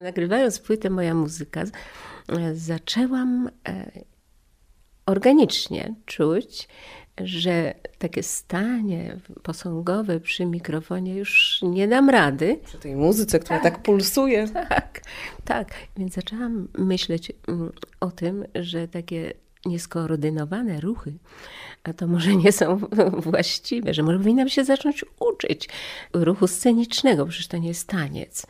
Nagrywając płytę Moja muzyka, zaczęłam e, organicznie czuć, że takie stanie posągowe przy mikrofonie już nie dam rady. Przy tej muzyce, która tak, tak pulsuje. Tak, tak. Więc zaczęłam myśleć mm, o tym, że takie nieskoordynowane ruchy, a to może nie są właściwe, że może powinnam się zacząć uczyć ruchu scenicznego, przecież to nie jest taniec.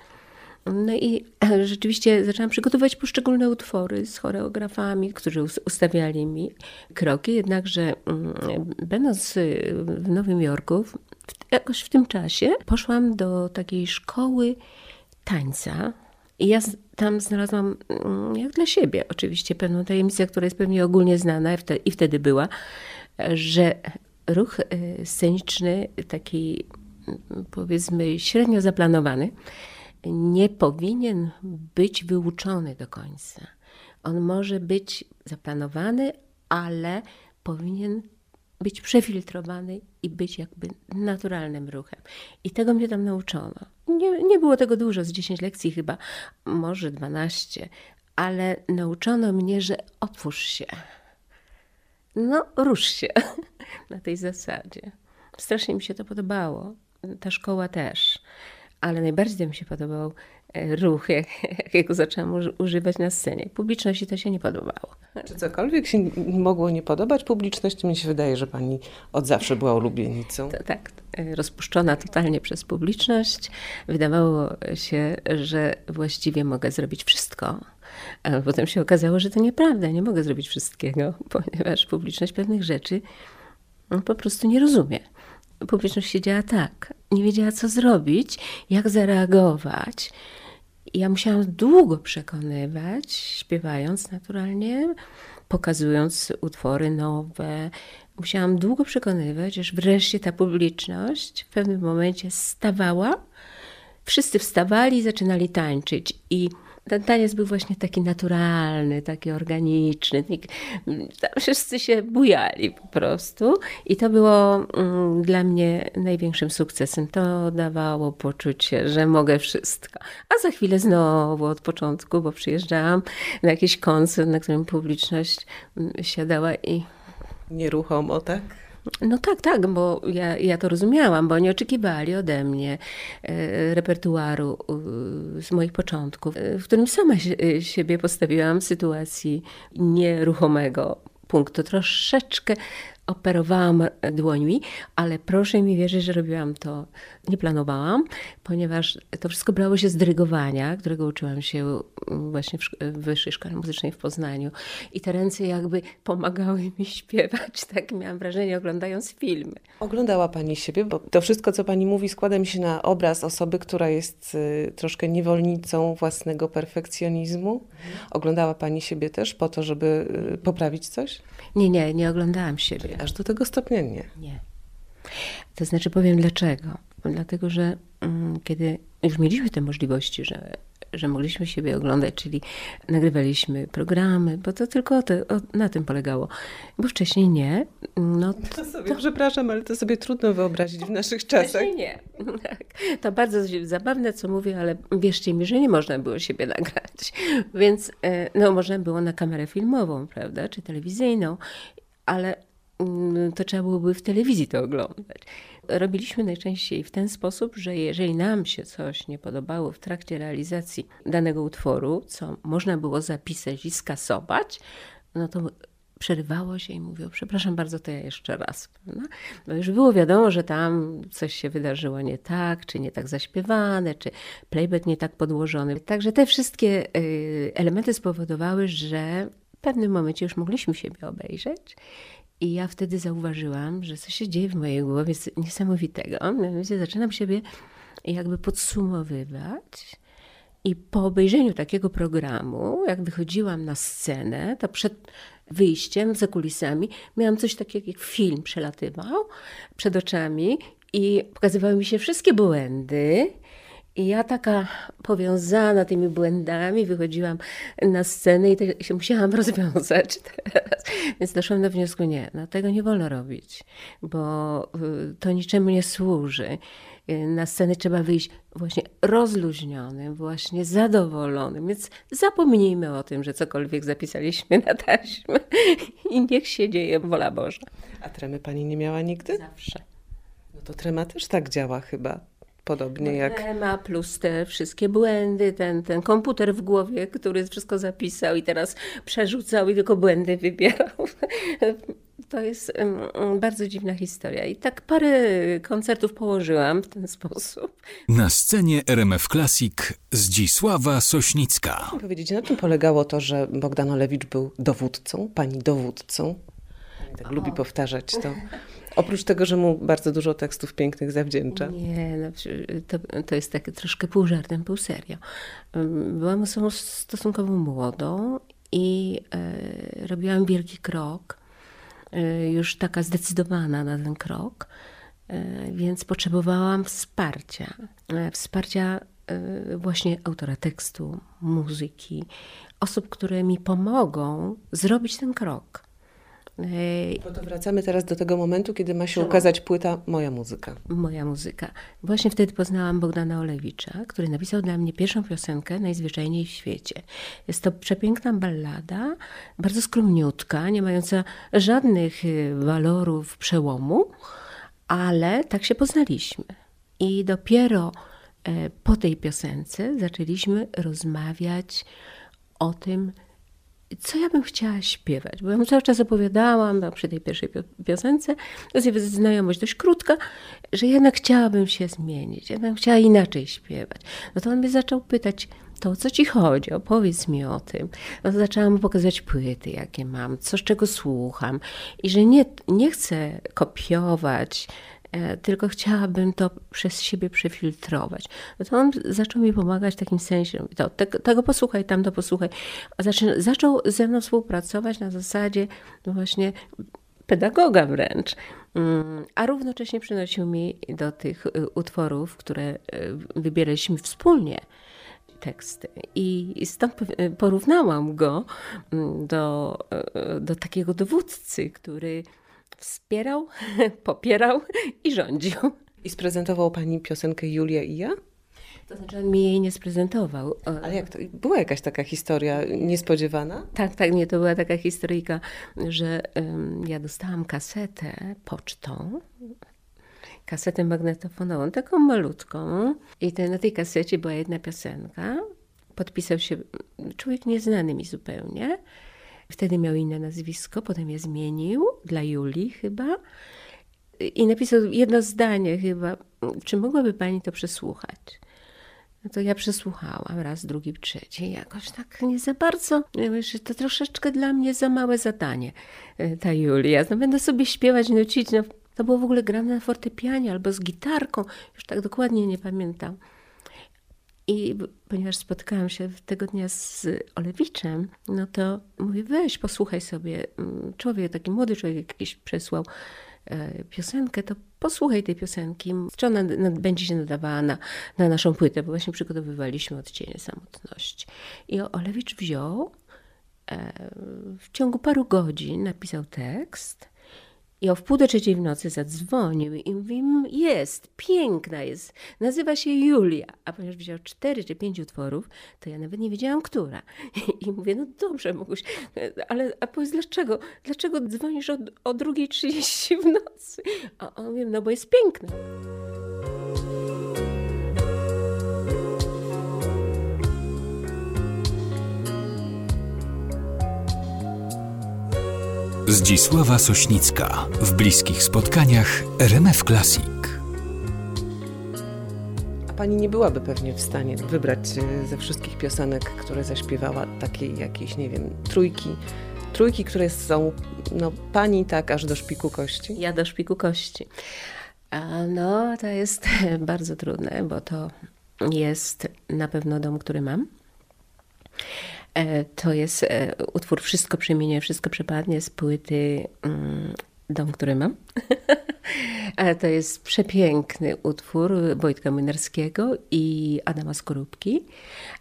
No i rzeczywiście zaczęłam przygotować poszczególne utwory z choreografami, którzy ustawiali mi kroki, jednakże mm, będąc w Nowym Jorku, jakoś w tym czasie poszłam do takiej szkoły tańca. I ja tam znalazłam, mm, jak dla siebie oczywiście, pewną tajemnicę, która jest pewnie ogólnie znana i wtedy była, że ruch y, sceniczny, taki mm, powiedzmy średnio zaplanowany, nie powinien być wyuczony do końca. On może być zaplanowany, ale powinien być przefiltrowany i być jakby naturalnym ruchem. I tego mnie tam nauczono. Nie, nie było tego dużo, z 10 lekcji chyba, może 12, ale nauczono mnie, że otwórz się. No, rusz się na tej zasadzie. Strasznie mi się to podobało. Ta szkoła też ale najbardziej mi się podobał e, ruch, jak, jakiego zaczęłam używać na scenie. Publiczności to się nie podobało. Czy cokolwiek się mogło nie podobać publiczności? Mi się wydaje, że pani od zawsze była ulubienicą. To, tak, e, rozpuszczona totalnie przez publiczność. Wydawało się, że właściwie mogę zrobić wszystko. A potem się okazało, że to nieprawda, nie mogę zrobić wszystkiego, ponieważ publiczność pewnych rzeczy no, po prostu nie rozumie publiczność siedziała tak, nie wiedziała co zrobić, jak zareagować. Ja musiałam długo przekonywać, śpiewając naturalnie, pokazując utwory nowe. Musiałam długo przekonywać, aż wreszcie ta publiczność w pewnym momencie stawała. Wszyscy wstawali i zaczynali tańczyć. I ten taniec był właśnie taki naturalny, taki organiczny. Tam wszyscy się bujali po prostu. I to było mm, dla mnie największym sukcesem. To dawało poczucie, że mogę wszystko. A za chwilę znowu od początku, bo przyjeżdżałam na jakiś koncert, na którym publiczność mm, siadała i. Nieruchomo, tak? No tak, tak, bo ja, ja to rozumiałam, bo oni oczekiwali ode mnie e, repertuaru e, z moich początków, e, w którym sama siebie postawiłam w sytuacji nieruchomego punktu. Troszeczkę operowałam dłońmi, ale proszę mi wierzyć, że robiłam to, nie planowałam, ponieważ to wszystko brało się z dyrygowania, którego uczyłam się właśnie w Wyższej Szkole Muzycznej w Poznaniu. I te ręce jakby pomagały mi śpiewać, tak miałam wrażenie oglądając filmy. Oglądała Pani siebie, bo to wszystko, co Pani mówi, składa mi się na obraz osoby, która jest y, troszkę niewolnicą własnego perfekcjonizmu. Oglądała Pani siebie też po to, żeby y, poprawić coś? Nie, nie, nie oglądałam siebie. Aż do tego stopnia nie. Nie. To znaczy powiem dlaczego. Dlatego, że um, kiedy już mieliśmy te możliwości, że, że mogliśmy siebie oglądać, czyli nagrywaliśmy programy, bo to tylko to, o, na tym polegało. Bo wcześniej nie. No, to sobie, to... przepraszam, ale to sobie trudno wyobrazić w naszych czasach. Wcześniej nie. Tak. To bardzo zabawne, co mówię, ale wierzcie mi, że nie można było siebie nagrać. Więc e, no, można było na kamerę filmową, prawda, czy telewizyjną, ale Mm, to trzeba byłoby w telewizji to oglądać. Robiliśmy najczęściej w ten sposób, że jeżeli nam się coś nie podobało w trakcie realizacji danego utworu, co można było zapisać i skasować, no to przerywało się i mówiło, przepraszam bardzo, to ja jeszcze raz. No już było wiadomo, że tam coś się wydarzyło nie tak, czy nie tak zaśpiewane, czy playback nie tak podłożony. Także te wszystkie y, elementy spowodowały, że w pewnym momencie już mogliśmy siebie obejrzeć i ja wtedy zauważyłam, że coś się dzieje w mojej głowie niesamowitego. Mianowicie zaczynam siebie jakby podsumowywać. I po obejrzeniu takiego programu, jak wychodziłam na scenę, to przed wyjściem, za kulisami, miałam coś takiego, jak film przelatywał przed oczami i pokazywały mi się wszystkie błędy I ja taka powiązana tymi błędami wychodziłam na scenę i te, się musiałam rozwiązać teraz. Więc doszłam do wniosku, nie, no tego nie wolno robić, bo y, to niczemu nie służy. Y, na scenę trzeba wyjść właśnie rozluźnionym, właśnie zadowolonym. Więc zapomnijmy o tym, że cokolwiek zapisaliśmy na taśmę i niech się dzieje wola Boża. A tremy pani nie miała nigdy? Zawsze. No to trema też tak działa chyba. Podobnie jak. Trema plus te wszystkie błędy, ten, ten komputer w głowie, który wszystko zapisał i teraz przerzucał i tylko błędy wybierał. To jest bardzo dziwna historia. I tak parę koncertów położyłam w ten sposób. Na scenie RMF Classic Zdzisława Sośnicka. Powiedzieć, na czym polegało to, że Bogdan Olewicz był dowódcą, pani dowódcą? Tak lubi powtarzać to. Oprócz tego, że mu bardzo dużo tekstów pięknych zawdzięcza. Nie, no, to, to jest takie troszkę pół żartem, pół serio. Byłam osobą stosunkowo młodą i e, robiłam wielki krok, e, już taka zdecydowana na ten krok, e, więc potrzebowałam wsparcia. Wsparcia właśnie autora tekstu, muzyki, osób, które mi pomogą zrobić ten krok. Bo to wracamy teraz do tego momentu, kiedy ma się ukazać płyta Moja muzyka. moja muzyka. Właśnie wtedy poznałam Bogdana Olewicza, który napisał dla mnie pierwszą piosenkę Najzwyczajniej w świecie. Jest to przepiękna ballada, bardzo skromniutka, nie mająca żadnych y, walorów przełomu, ale tak się poznaliśmy. I dopiero e, po tej piosence zaczęliśmy rozmawiać o tym, co ja bym chciała śpiewać, bo ja mu cały czas opowiadałam no, przy tej pierwszej pio- piosence, to jest znajomość dość krótka, że jednak chciałabym się zmienić, ja bym chciała inaczej śpiewać. No to on mnie zaczął pytać, to o co ci chodzi, opowiedz mi o tym. No to zaczęłam mu pokazywać płyty, jakie mam, co z czego słucham i że nie, nie chcę kopiować, tylko chciałabym to przez siebie przefiltrować. No to on zaczął mi pomagać w takim sensie, to, tego, tego posłuchaj, tamto posłuchaj. A zaczyna, zaczął ze mną współpracować na zasadzie właśnie pedagoga wręcz. Mm, A równocześnie przynosił mi do tych y, utworów, które y, wybieraliśmy wspólnie, teksty. I stąd powi- porównałam go mm, do, y, do takiego dowódcy, który wspierał, popierał i rządził. I sprezentował pani piosenkę Julia i ja? To znaczy on mi jej nie sprezentował. Ale jak to? Była jakaś taka historia niespodziewana? Tak, tak, nie, to była taka historyjka, że em, ja dostałam kasetę pocztą, kasetę magnetofonową, taką malutką i te, na tej kasecie była jedna piosenka. Podpisał się człowiek nieznany mi zupełnie. Wtedy miał inne nazwisko, potem je zmienił dla Julii chyba. I napisał jedno zdanie chyba, czy mogłaby pani to przesłuchać? No to ja przesłuchałam raz, drugi, trzeci. Jakoś tak nie za bardzo. Że to troszeczkę dla mnie za małe zadanie, e, ta Julia. No będę sobie śpiewać, nucić. No, to było w ogóle grane na fortepianie albo z gitarką. Już tak dokładnie nie pamiętam. I ponieważ spotkałam się tego dnia z Olewiczem, no to mówię, weź, posłuchaj sobie. Mm, Człowiek, taki młody człowiek jakiś przesłał e, piosenkę, to posłuchaj tej piosenki. Czy ona będzie się nadawała na, na naszą płytę, bo właśnie przygotowywaliśmy odcienie samotności. I Olewicz wziął, e, w ciągu paru godzin napisał tekst i o wpół do trzeciej w nocy zadzwonił i mówi, "Mm, jest, piękna jest, nazywa się Julia. A ponieważ wziął cztery czy pięć utworów, to ja nawet nie wiedziałam, która. I mówię, no dobrze, Mógłbyś, ale a powiedz dlaczego? Dlaczego dzwonisz o, o 2.30 w nocy? A on mówi, no bo jest piękna. Zdzisława Sośnicka. W bliskich spotkaniach RMF Classic. A pani nie byłaby pewnie w stanie wybrać e, ze wszystkich piosenek, które zaśpiewała, takiej jakiejś, nie wiem, trójki. Trójki, które są, no, pani tak aż do szpiku kości. Ja do szpiku kości. A no, to jest bardzo trudne, bo to jest na pewno dom, który mam. E, To jest e, utwór Wszystko przemienię, wszystko przepadnie z płyty mm, Dom, który mam. Ale to jest przepiękny utwór Wojtka Młynarskiego i Adama Skorupki.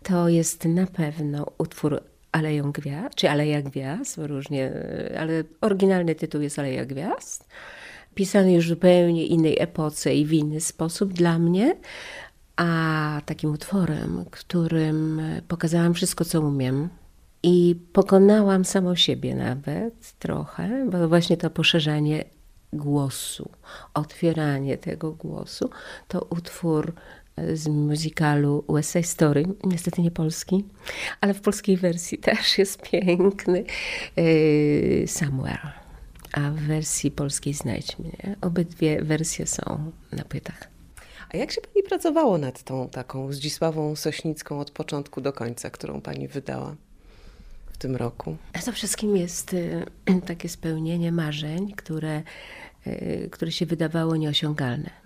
To jest na pewno utwór Aleją Gwiazd, czy Aleja Gwiazd, różnie, ale oryginalny tytuł jest Aleja Gwiazd. Pisany już w zupełnie innej epoce i w inny sposób dla mnie, a takim utworem, którym pokazałam wszystko, co umiem, i pokonałam samą siebie nawet trochę, bo właśnie to poszerzanie głosu, otwieranie tego głosu, to utwór z muzykalu West Story, niestety nie polski, ale w polskiej wersji też jest piękny, Somewhere, a w wersji polskiej Znajdź mnie. Obydwie wersje są na płytach. A jak się pani pracowało nad tą taką Zdzisławą Sośnicką od początku do końca, którą pani wydała w tym roku? To wszystkim jest y, takie spełnienie marzeń, które, y, które się wydawało nieosiągalne.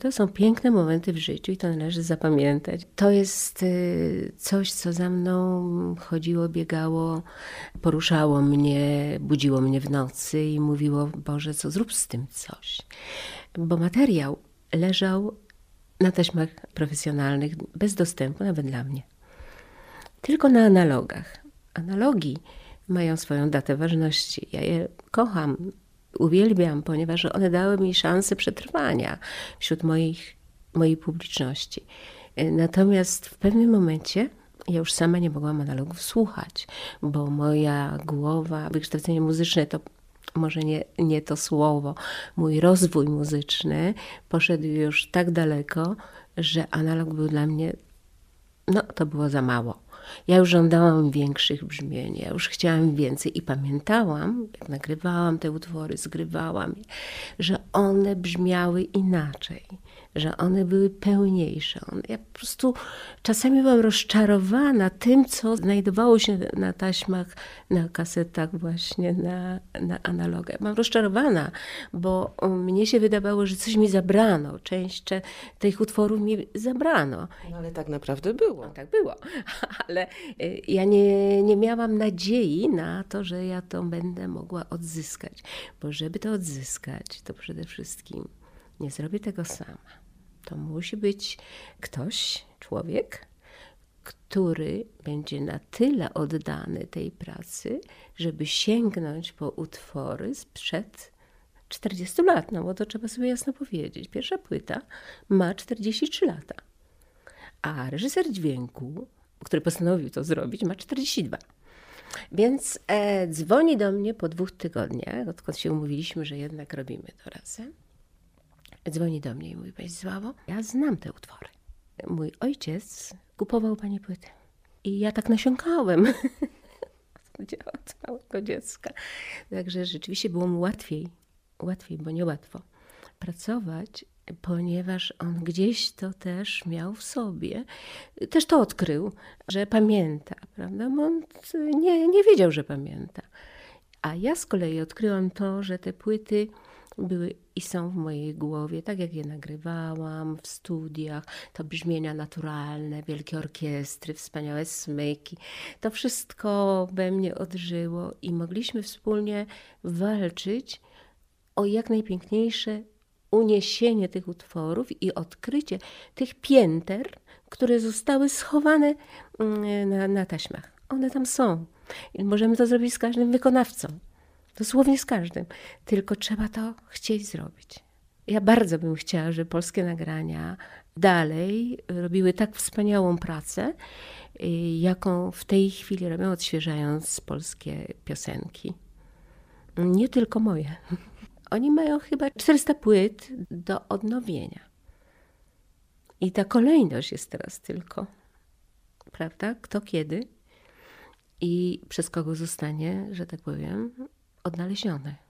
To są piękne momenty w życiu i to należy zapamiętać. To jest y, coś, co za mną chodziło, biegało, poruszało mnie, budziło mnie w nocy i mówiło: Boże, co zrób z tym coś. Bo materiał leżał na taśmach profesjonalnych, bez dostępu, nawet dla mnie. Tylko na analogach. Analogi mają swoją datę ważności. Ja je kocham, uwielbiam, ponieważ one dały mi szansę przetrwania wśród moich, mojej publiczności. Natomiast w pewnym momencie ja już sama nie mogłam analogów słuchać, bo moja głowa, wykształcenie muzyczne to może nie, nie to słowo, mój rozwój muzyczny poszedł już tak daleko, że analog był dla mnie, no to było za mało. Ja już żądałam większych brzmień, ja już chciałam więcej i pamiętałam, jak nagrywałam te utwory, zgrywałam je, że one brzmiały inaczej że one były pełniejsze. Ja po prostu czasami byłam rozczarowana tym, co znajdowało się na taśmach, na kasetach, właśnie na, na analogach. Mam rozczarowana, bo mnie się wydawało, że coś mi zabrano. Część tych utworów mi zabrano. No, ale tak naprawdę było. No, tak było. Ale y, ja nie, nie miałam nadziei na to, że ja to będę mogła odzyskać. Bo żeby to odzyskać, to przede wszystkim nie zrobię tego sama to musi być ktoś, człowiek, który będzie na tyle oddany tej pracy, żeby sięgnąć po utwory sprzed 40 lat, no bo to trzeba sobie jasno powiedzieć. Pierwsza płyta ma 43 lata, a reżyser dźwięku, który postanowił to zrobić, ma 42. Więc e, dzwoni do mnie po dwóch tygodniach, odkąd się umówiliśmy, że jednak robimy to razem dzwoni do mnie i mówi, Pani Sławo, ja znam te utwory. Mój ojciec kupował Pani płyty. I ja tak nasiąkałem od całego dziecka. Także rzeczywiście było mu łatwiej, łatwiej, bo niełatwo pracować, ponieważ on gdzieś to też miał w sobie. Też to odkrył, że pamięta, prawda? Bo on nie, nie wiedział, że pamięta. A ja z kolei odkryłam to, że te płyty były i są w mojej głowie, tak jak je nagrywałam w studiach, to brzmienia naturalne, wielkie orkiestry, wspaniałe smyki. To wszystko we mnie odżyło i mogliśmy wspólnie walczyć o jak najpiękniejsze uniesienie tych utworów i odkrycie tych pięter, które zostały schowane mm, na, na taśmach. One tam są. I możemy to zrobić z każdym wykonawcą. Dosłownie z każdym. Tylko trzeba to chcieć zrobić. Ja bardzo bym chciała, żeby polskie nagrania dalej robiły tak wspaniałą pracę, y, jaką w tej chwili robią, odświeżając polskie piosenki. Nie tylko moje. Oni mają chyba 400 płyt do odnowienia. I ta kolejność jest teraz tylko, prawda? Kto kiedy i przez kogo zostanie, że tak powiem, odnalezione.